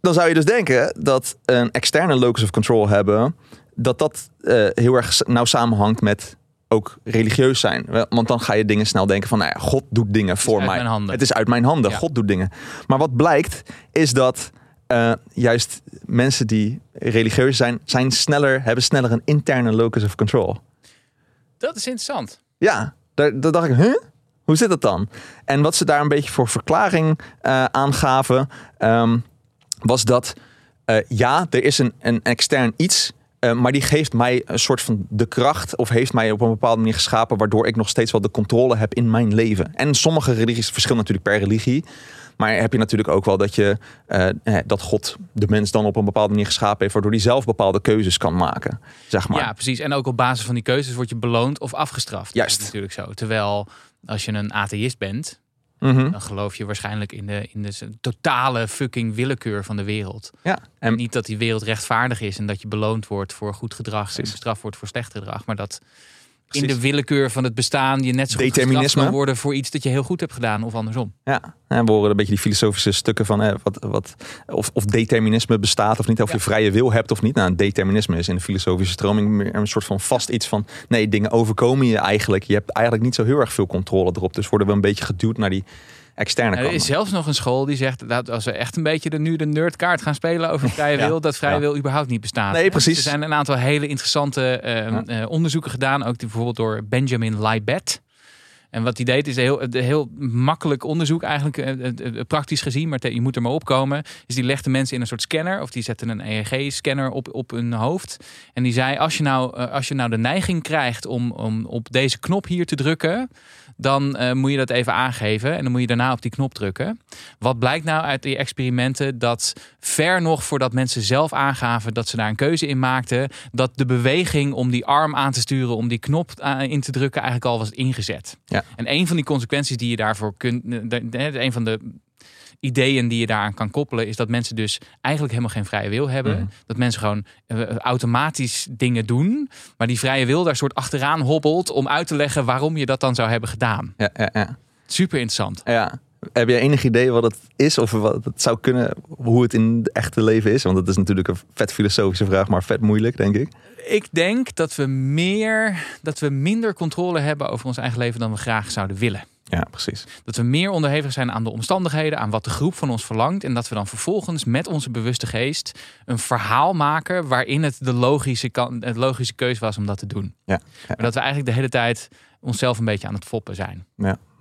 dan zou je dus denken dat een externe locus of control hebben, dat dat eh, heel erg nauw samenhangt met ook religieus zijn. Want dan ga je dingen snel denken van, nou ja, God doet dingen voor mij. Het is uit mijn handen. Ja. God doet dingen. Maar wat blijkt is dat eh, juist mensen die religieus zijn, zijn sneller, hebben sneller een interne locus of control. Dat is interessant. Ja, daar, daar dacht ik, huh? Hoe zit dat dan? En wat ze daar een beetje voor verklaring eh, aangaven, ehm, was dat eh, ja, er is een, een extern iets, eh, maar die geeft mij een soort van de kracht, of heeft mij op een bepaalde manier geschapen, waardoor ik nog steeds wel de controle heb in mijn leven. En sommige religies verschillen natuurlijk per religie. Maar heb je natuurlijk ook wel dat, je, dat God de mens dan op een bepaalde manier geschapen heeft, waardoor hij zelf bepaalde keuzes kan maken. Zeg maar. Ja, precies. En ook op basis van die keuzes word je beloond of afgestraft. Juist. Dat is natuurlijk zo. Terwijl als je een atheïst bent, Mhm. dan geloof je waarschijnlijk in de, in de totale fucking willekeur van de wereld. ja. En En niet dat die wereld rechtvaardig is en dat je beloond wordt voor goed gedrag en Precies. bestraft wordt voor slecht gedrag. Maar dat in de willekeur van het bestaan je net zo goed kan worden voor iets dat je heel goed hebt gedaan of andersom. Ja, en we horen een beetje die filosofische stukken van eh, wat, wat, of, of determinisme bestaat of niet, of Ja. je vrije wil hebt of niet. Nou, determinisme is in de filosofische stroming meer een soort van vast iets van, nee, dingen overkomen je eigenlijk. Je hebt eigenlijk niet zo heel erg veel controle erop. Dus worden we een beetje geduwd naar die externe Er is zelfs nog een school die zegt dat als we echt een beetje de, nu de nerdkaart gaan spelen over (laughs) vrije Ja. wil, dat vrije Ja. wil überhaupt niet bestaat. Nee, precies. Er zijn een aantal hele interessante eh, Ja. eh, onderzoeken gedaan, ook die bijvoorbeeld door Benjamin Libet. En wat hij deed is heel, een heel makkelijk onderzoek eigenlijk, eh, eh, eh, praktisch gezien, maar je moet er maar opkomen. Dus die legde mensen in een soort scanner of die zetten een EEG-scanner op, op hun hoofd. En die zei, als je nou, eh, als je nou de neiging krijgt om, om op deze knop hier te drukken, dan eh, moet je dat even aangeven en dan moet je daarna op die knop drukken. Wat blijkt nou uit die experimenten? Dat ver nog voordat mensen zelf aangaven dat ze daar een keuze in maakten, dat de beweging om die arm aan te sturen, om die knop in te drukken, eigenlijk al was ingezet. Ja. En een van die consequenties die je daarvoor kunt, een van de ideeën die je daaraan kan koppelen, is dat mensen dus eigenlijk helemaal geen vrije wil hebben. Mhm. Dat mensen gewoon eh, automatisch dingen doen, maar die vrije wil daar soort achteraan hobbelt om uit te leggen waarom je dat dan zou hebben gedaan. Ja, ja, ja. Super interessant. ja. Heb je enig idee wat het is of wat het zou kunnen, hoe het in het echte leven is? Want dat is natuurlijk een vet filosofische vraag, maar vet moeilijk, denk ik. Ik denk dat we meer, dat we minder controle hebben over ons eigen leven dan we graag zouden willen. Ja, precies. Dat we meer onderhevig zijn aan de omstandigheden, aan wat de groep van ons verlangt. En dat we dan vervolgens met onze bewuste geest een verhaal maken waarin het de logische, kan, het logische keuze was om dat te doen. Ja. Maar dat we eigenlijk de hele tijd onszelf een beetje aan het foppen zijn.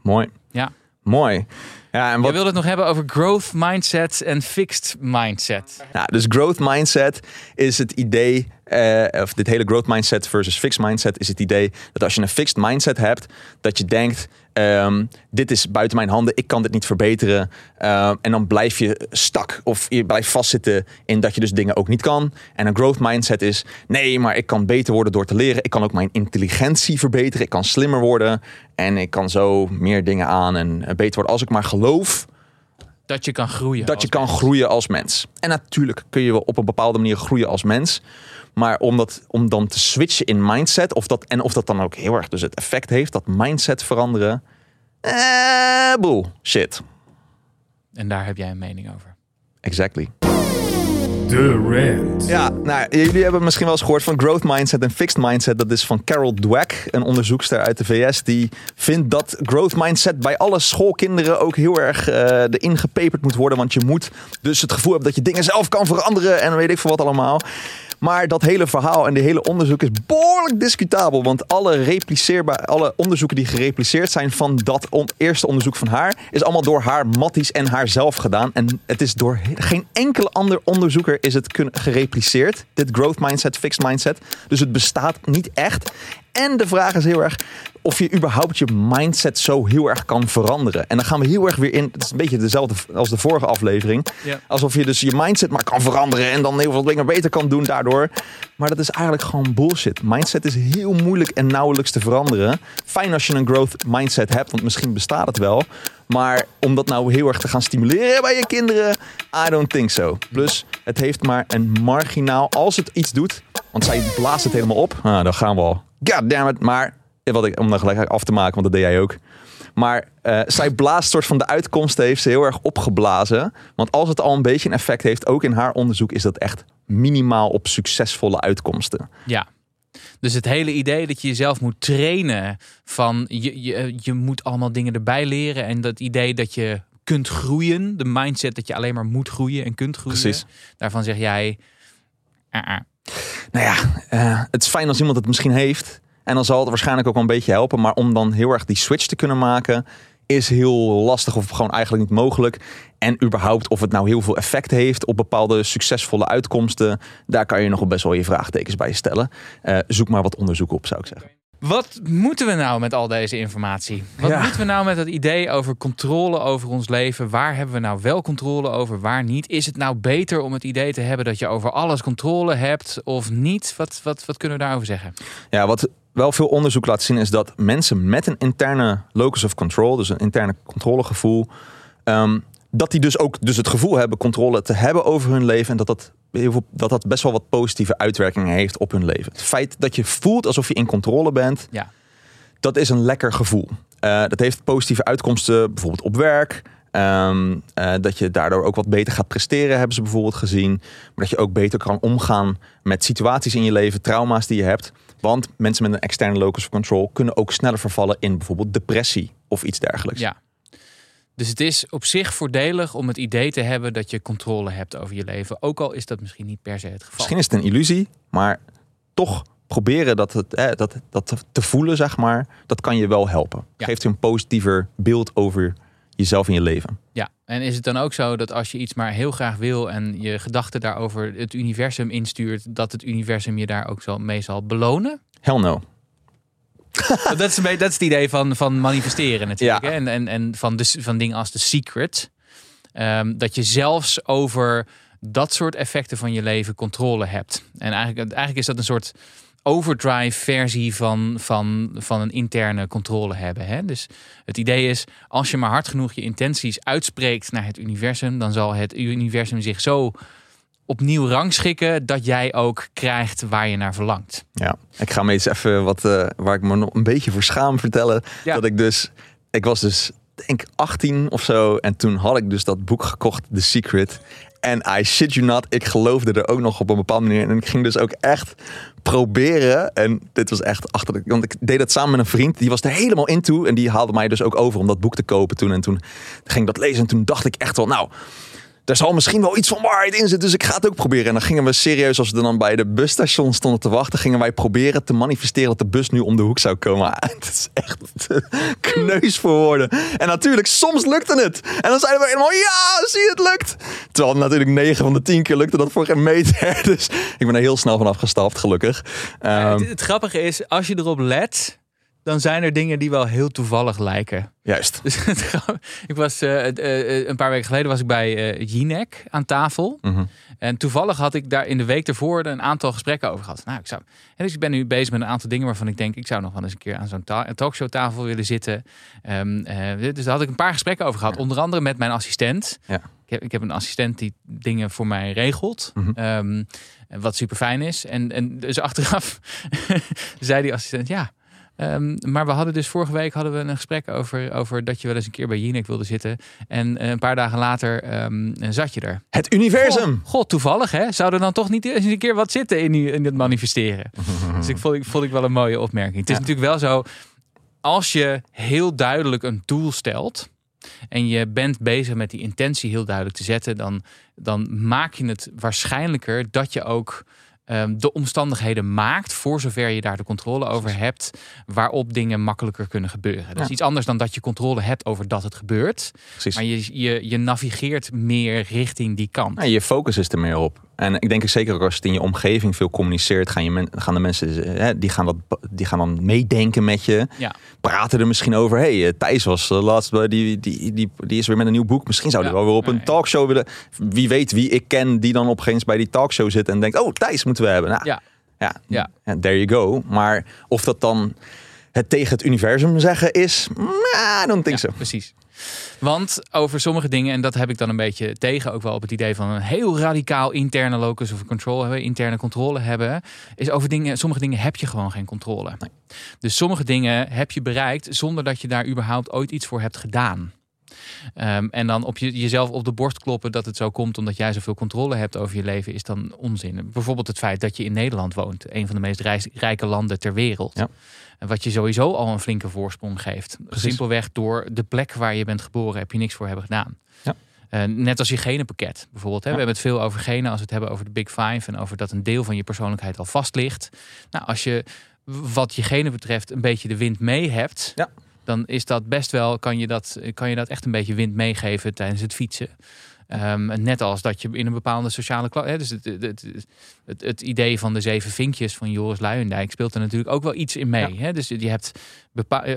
Mooi. Ja. Mooi. Ja, en Je wat, wilde het nog hebben over growth mindset en fixed mindset. Nou, dus growth mindset is het idee, eh, of dit hele growth mindset versus fixed mindset is het idee dat als je een fixed mindset hebt, dat je denkt, Ehm, dit is buiten mijn handen, ik kan dit niet verbeteren. Ehm, en dan blijf je stak of je blijft vastzitten in dat je dus dingen ook niet kan. En een growth mindset is, nee, maar ik kan beter worden door te leren. Ik kan ook mijn intelligentie verbeteren. Ik kan slimmer worden en ik kan zo meer dingen aan en beter worden. Als ik maar geloof dat je kan groeien. Dat je kan groeien als mens. En natuurlijk kun je wel op een bepaalde manier groeien als mens. Maar om, dat, om dan te switchen in mindset, of dat, en of dat dan ook heel erg dus het effect heeft, dat mindset veranderen. Eh, boel, shit. En daar heb jij een mening over. Exactly. De Rand. Ja, nou, jullie hebben misschien wel eens gehoord van growth mindset en fixed mindset. Dat is van Carol Dweck, een onderzoekster uit de VS. Die vindt dat growth mindset bij alle schoolkinderen ook heel erg uh, erin gepeperd moet worden. Want je moet dus het gevoel hebben dat je dingen zelf kan veranderen en weet ik veel wat allemaal. Maar dat hele verhaal en de hele onderzoek is behoorlijk discutabel. Want alle, repliceerbaar, alle onderzoeken die gerepliceerd zijn van dat eerste onderzoek van haar, is allemaal door haar matties en haarzelf gedaan. En het is door geen enkele ander onderzoeker is het gerepliceerd. Dit growth mindset, fixed mindset. Dus het bestaat niet echt. En de vraag is heel erg of je überhaupt je mindset zo heel erg kan veranderen. En dan gaan we heel erg weer in. Het is een beetje dezelfde als de vorige aflevering. Alsof je dus je mindset maar kan veranderen en dan heel veel dingen beter kan doen daardoor. Maar dat is eigenlijk gewoon bullshit. Mindset is heel moeilijk en nauwelijks te veranderen. Fijn als je een growth mindset hebt, want misschien bestaat het wel. Maar om dat nou heel erg te gaan stimuleren bij je kinderen, I don't think so. Plus, het heeft maar een marginaal, als het iets doet, want zij blaast het helemaal op. Ah, dan gaan we al. God damn it. Maar wat ik, om dan gelijk af te maken, want dat deed jij ook. Maar uh, zij blaast soort van de uitkomsten heeft ze heel erg opgeblazen. Want als het al een beetje een effect heeft, ook in haar onderzoek, is dat echt minimaal op succesvolle uitkomsten. Ja. Dus het hele idee dat je jezelf moet trainen van je, je, je moet allemaal dingen erbij leren. En dat idee dat je kunt groeien, de mindset dat je alleen maar moet groeien en kunt groeien. Precies. Daarvan zeg jij. Uh -uh. Nou ja, uh, het is fijn als iemand het misschien heeft. En dan zal het waarschijnlijk ook wel een beetje helpen. Maar om dan heel erg die switch te kunnen maken, is heel lastig of gewoon eigenlijk niet mogelijk. En überhaupt of het nou heel veel effect heeft op bepaalde succesvolle uitkomsten, daar kan je nog best wel je vraagtekens bij stellen. Uh, zoek maar wat onderzoek op, zou ik zeggen. Wat moeten we nou met al deze informatie? Wat moeten we nou met het idee over controle over ons leven? Waar hebben we nou wel controle over, waar niet? Is het nou beter om het idee te hebben dat je over alles controle hebt of niet? Wat, wat, wat kunnen we daarover zeggen? Ja, wat wel veel onderzoek laat zien is dat mensen met een interne locus of control, dus een interne controlegevoel, um, dat die dus ook dus het gevoel hebben controle te hebben over hun leven en dat dat, heel veel, dat dat best wel wat positieve uitwerkingen heeft op hun leven. Het feit dat je voelt alsof je in controle bent, ja. dat is een lekker gevoel. Uh, dat heeft positieve uitkomsten, bijvoorbeeld op werk. Um, uh, dat je daardoor ook wat beter gaat presteren, hebben ze bijvoorbeeld gezien. Maar dat je ook beter kan omgaan met situaties in je leven, trauma's die je hebt. Want mensen met een externe locus of control kunnen ook sneller vervallen in bijvoorbeeld depressie of iets dergelijks. Ja. Dus het is op zich voordelig om het idee te hebben dat je controle hebt over je leven. Ook al is dat misschien niet per se het geval. Misschien is het een illusie, maar toch proberen dat, het, eh, dat, dat te voelen, zeg maar, dat kan je wel helpen. Geeft je een positiever beeld over jezelf in je leven. Ja, en is het dan ook zo dat als je iets maar heel graag wil en je gedachten daarover het universum instuurt, dat het universum je daar ook zo mee zal belonen? Hell no. (laughs) dat, is dat is het idee van, van manifesteren natuurlijk. Ja. Hè? En, en, en van, de, van dingen als The Secret. Um, dat je zelfs over dat soort effecten van je leven controle hebt. En eigenlijk, eigenlijk is dat een soort overdrive versie van, van, van een interne controle hebben. Hè? Dus het idee is, als je maar hard genoeg je intenties uitspreekt naar het universum, dan zal het universum zich zo opnieuw rangschikken dat jij ook krijgt waar je naar verlangt. Ja, ik ga me eens even wat uh, waar ik me nog een beetje voor schaam vertellen. Ja. Dat ik dus, ik was dus denk 18 of zo en toen had ik dus dat boek gekocht, The Secret. En I shit you not, ik geloofde er ook nog op een bepaalde manier. En ik ging dus ook echt proberen. En dit was echt achter. Want ik deed dat samen met een vriend. Die was er helemaal into. En die haalde mij dus ook over om dat boek te kopen toen. En toen ging ik dat lezen. En toen dacht ik echt wel, nou er zal misschien wel iets van waarheid in zitten, dus ik ga het ook proberen. En dan gingen we serieus, als we dan bij de busstation stonden te wachten, gingen wij proberen te manifesteren dat de bus nu om de hoek zou komen. (laughs) Het is echt (laughs) kneus voor woorden. En natuurlijk, soms lukte het. En dan zeiden we helemaal, ja, zie het lukt. Terwijl natuurlijk 9 van de 10 keer lukte dat voor geen meter. (laughs) Dus ik ben er heel snel vanaf gestapt, gelukkig. Um, het, het grappige is, als je erop let, dan zijn er dingen die wel heel toevallig lijken. Juist. Dus (laughs) ik was uh, uh, een paar weken geleden was ik bij uh, Jinek aan tafel. Mhm. En toevallig had ik daar in de week ervoor een aantal gesprekken over gehad. Nou, ik zou, en dus ik ben nu bezig met een aantal dingen waarvan ik denk, ik zou nog wel eens een keer aan zo'n ta- talkshowtafel willen zitten. Um, dus daar had ik een paar gesprekken over gehad. Ja. Onder andere met mijn assistent. Ja. Ik, heb, ik heb een assistent die dingen voor mij regelt. Um, wat super fijn is. En, en dus achteraf (laughs) zei die assistent, ja. Um, maar we hadden dus vorige week hadden we een gesprek over, over dat je wel eens een keer bij Jinek wilde zitten. En uh, een paar dagen later um, zat je er. Het universum. God, God, toevallig hè? Zou er dan toch niet eens een keer wat zitten in, die, in het manifesteren? (laughs) dus ik vond, ik vond ik wel een mooie opmerking. Het is Ja. natuurlijk wel zo, als je heel duidelijk een doel stelt en je bent bezig met die intentie heel duidelijk te zetten, dan, dan maak je het waarschijnlijker dat je ook um, de omstandigheden maakt, voor zover je daar de controle over hebt, waarop dingen makkelijker kunnen gebeuren. Dat is Ja. iets anders dan dat je controle hebt over dat het gebeurt. Precies. Maar je, je, je navigeert meer richting die kant. Ja, je focus is er meer op. En ik denk zeker ook als je het in je omgeving veel communiceert, gaan, je men, gaan de mensen eh, hè, die gaan, dat, die gaan dan meedenken met je. Ja. Praten er misschien over. hey, eh, Thijs was uh, laatst die, die, die, die is weer met een nieuw boek. Misschien zou Ja. wel weer op een Nee. talkshow willen. Wie weet wie ik ken die dan opeens bij die talkshow zit en denkt: Oh, Thijs moeten we hebben. Nou, ja, Ja. ja, there you go. Maar of dat dan het tegen het universum zeggen is, nah, I don't think Ja, so. precies. Want over sommige dingen, en dat heb ik dan een beetje tegen, ook wel op het idee van een heel radicaal interne locus of control hebben, interne controle hebben, is over dingen, sommige dingen heb je gewoon geen controle. Dus sommige dingen heb je bereikt zonder dat je daar überhaupt ooit iets voor hebt gedaan. Um, en dan op je, jezelf op de borst kloppen dat het zo komt omdat jij zoveel controle hebt over je leven, is dan onzin. Bijvoorbeeld het feit dat je in Nederland woont, een van de meest rijke landen ter wereld. Ja. Wat je sowieso al een flinke voorsprong geeft. Precies. Simpelweg door de plek waar je bent geboren heb je niks voor hebben gedaan. Ja. Uh, net als je genenpakket bijvoorbeeld. Hè? Ja. We hebben het veel over genen als we het hebben over de Big Five en over dat een deel van je persoonlijkheid al vast ligt. Nou, als je wat je genen betreft een beetje de wind mee hebt, Ja. Dan is dat best wel, kan je dat, kan je dat echt een beetje wind meegeven tijdens het fietsen. Um, net als dat je in een bepaalde sociale klasse. Dus het, het, het, idee van de zeven vinkjes van Joris Luijendijk speelt er natuurlijk ook wel iets in mee. Hè? Dus je hebt bepa eh,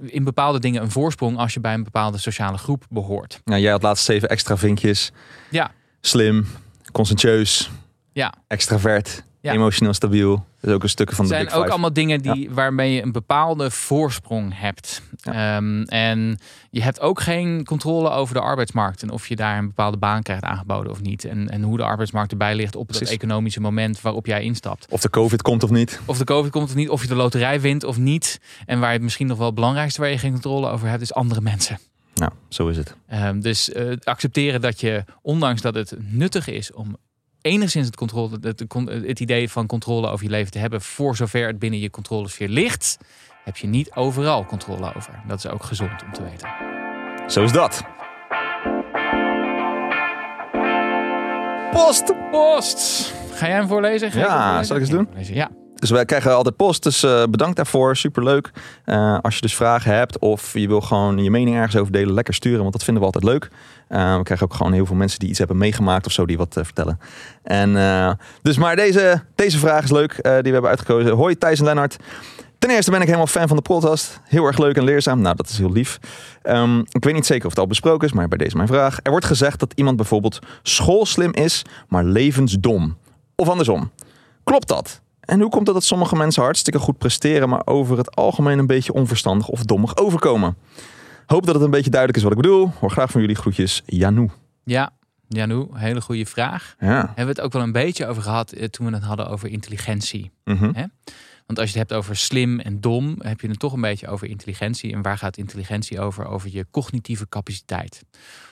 in bepaalde dingen een voorsprong als je bij een bepaalde sociale groep behoort. Nou, jij had laatst zeven extra vinkjes. Ja, Slim, conscientieus, ja. extravert, Ja. emotioneel stabiel. Dat is ook een stukje van Het de zijn Big ook Five. allemaal dingen die, waarmee je een bepaalde voorsprong hebt. Um, en je hebt ook geen controle over de arbeidsmarkt. En of je daar een bepaalde baan krijgt aangeboden of niet. En, en hoe de arbeidsmarkt erbij ligt op het economische moment waarop jij instapt. Of de COVID komt of niet. Of de COVID komt of niet, of je de loterij wint of niet. En waar je misschien nog wel het belangrijkste waar je geen controle over hebt, is andere mensen. Nou, zo is het. Um, dus uh, accepteren dat je, ondanks dat het nuttig is om enigszins het, controle, het, het idee van controle over je leven te hebben, voor zover het binnen je controlesfeer ligt, heb je niet overal controle over. Dat is ook gezond om te weten. Zo is dat. Post! Post! Ga jij hem voorlezen? Ga Ja, voorlezen? zal ik eens doen? Ja. Dus wij krijgen altijd post, dus uh, bedankt daarvoor. Superleuk. Uh, als je dus vragen hebt of je wil gewoon je mening ergens over delen, lekker sturen, want dat vinden we altijd leuk. Uh, we krijgen ook gewoon heel veel mensen die iets hebben meegemaakt of zo, die wat vertellen. En dus maar deze, deze vraag is leuk, die we hebben uitgekozen. Hoi Thijs en Lennart. Ten eerste ben ik helemaal fan van de podcast. Heel erg leuk en leerzaam. Nou, dat is heel lief. Um, ik weet niet zeker of het al besproken is, maar bij deze mijn vraag. Er wordt gezegd dat iemand bijvoorbeeld schoolslim is, maar levensdom. Of andersom. Klopt dat? En hoe komt het dat sommige mensen hartstikke goed presteren, maar over het algemeen een beetje onverstandig of dommig overkomen? Hoop dat het een beetje duidelijk is wat ik bedoel. Hoor graag van jullie groetjes, Janou. Ja, Janou, hele goede vraag. Ja. Hebben we het ook wel een beetje over gehad eh, toen we het hadden over intelligentie. Mm -hmm. Hè? Want als je het hebt over slim en dom, heb je het toch een beetje over intelligentie. En waar gaat intelligentie over? Over je cognitieve capaciteit.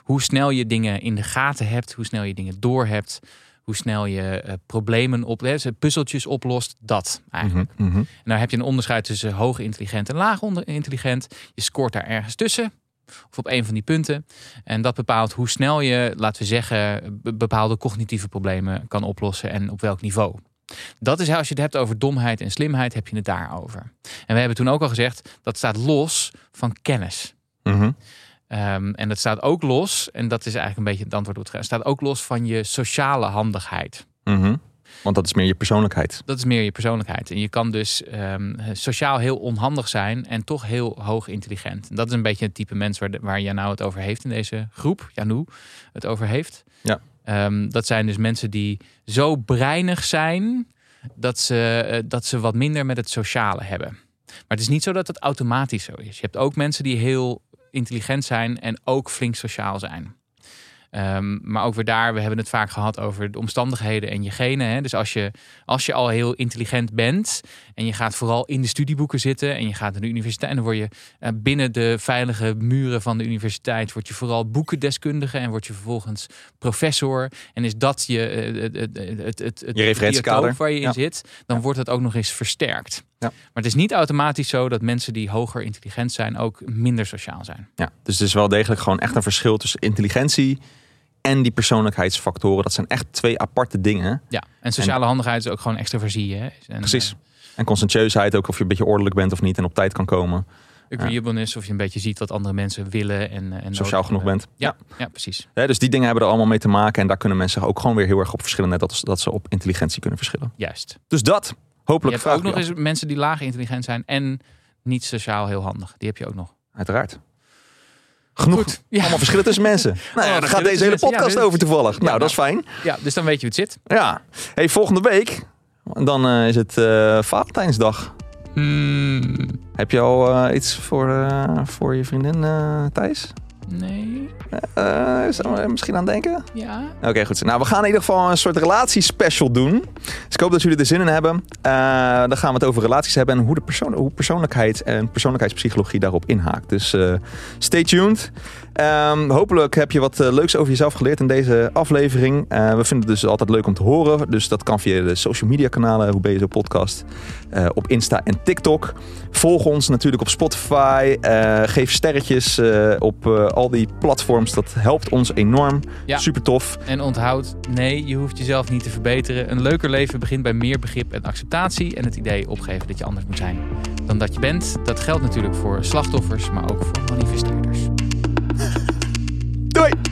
Hoe snel je dingen in de gaten hebt, hoe snel je dingen doorhebt, hoe snel je uh, problemen op, hè, puzzeltjes oplost, dat eigenlijk. Mm -hmm. En daar heb je een onderscheid tussen hoog intelligent en laag intelligent. Je scoort daar ergens tussen. Of op een van die punten. En dat bepaalt hoe snel je, laten we zeggen, bepaalde cognitieve problemen kan oplossen en op welk niveau. Dat is als je het hebt over domheid en slimheid, heb je het daarover. En we hebben toen ook al gezegd, dat staat los van kennis. Mm -hmm. Um, en dat staat ook los, en dat is eigenlijk een beetje het antwoord op het staat ook los van je sociale handigheid. Mm -hmm. Want dat is meer je persoonlijkheid. Dat is meer je persoonlijkheid. En je kan dus ehm, sociaal heel onhandig zijn en toch heel hoog intelligent. En dat is een beetje het type mens waar, de, waar Janou het over heeft in deze groep. Janou het over heeft. Ja. Ehm, dat zijn dus mensen die zo breinig zijn dat ze, eh, dat ze wat minder met het sociale hebben. Maar het is niet zo dat het automatisch zo is. Je hebt ook mensen die heel intelligent zijn en ook flink sociaal zijn. Ehm, maar ook weer daar, we hebben het vaak gehad over de omstandigheden en je genen. Hè? Dus als je, als je al heel intelligent bent en je gaat vooral in de studieboeken zitten en je gaat naar de universiteit en dan word je uh, binnen de veilige muren van de universiteit, word je vooral boekendeskundige en word je vervolgens professor. En is dat je, uh, het, het, het, het, je referentiekader waar je in ja. zit, dan Ja. wordt het ook nog eens versterkt. Ja. Maar het is niet automatisch zo dat mensen die hoger intelligent zijn ook minder sociaal zijn. Ja, dus het is wel degelijk gewoon echt een verschil tussen intelligentie en die persoonlijkheidsfactoren. Dat zijn echt twee aparte dingen. Ja, en sociale handigheid is ook gewoon extraversie. Hè? En, Precies. En conscientieusheid ook, of je een beetje ordelijk bent of niet en op tijd kan komen. agreeableness, of je een beetje ziet wat andere mensen willen. En, en Sociaal genoeg bent. Ja, ja precies. Ja, dus die dingen hebben er allemaal mee te maken. En daar kunnen mensen ook gewoon weer heel erg op verschillen. Net als dat ze op intelligentie kunnen verschillen. Juist. Dus dat, Je hopelijk hebt vraag ook nog je eens mensen die laag intelligent zijn en niet sociaal heel handig. Die heb je ook nog. Uiteraard. Genoeg. Goed. Ja. Allemaal verschillen tussen mensen. (laughs) Nou ja, daar gaat deze hele mensen. podcast Ja, over toevallig. nou, dat is fijn. Ja, dus dan weet je hoe het zit. Ja. Hey, volgende week, dan eh, is het eh, Valentijnsdag. Heb je al eh, iets voor, eh, voor je vriendin eh, Thijs? Nee. Zou je er misschien aan denken? Ja. Oké, goed. Nou, we gaan in ieder geval een soort relatiespecial doen. Dus ik hoop dat jullie er zin in hebben. Eh, dan gaan we het over relaties hebben en hoe, de persoon, hoe persoonlijkheid en persoonlijkheidspsychologie daarop inhaakt. Dus eh, stay tuned. Ehm, hopelijk heb je wat eh, leuks over jezelf geleerd in deze aflevering. Eh, we vinden het dus altijd leuk om te horen. Dus dat kan via de social media kanalen. Hoe ben je zo podcast? eh, op Insta en TikTok. Volg ons natuurlijk op Spotify. Geef sterretjes op al die platforms. Dat helpt ons enorm. Ja. Super tof. En onthoud, nee, je hoeft jezelf niet te verbeteren. Een leuker leven begint bij meer begrip en acceptatie. En het idee opgeven dat je anders moet zijn dan dat je bent. Dat geldt natuurlijk voor slachtoffers, maar ook voor manifesteerders. do it.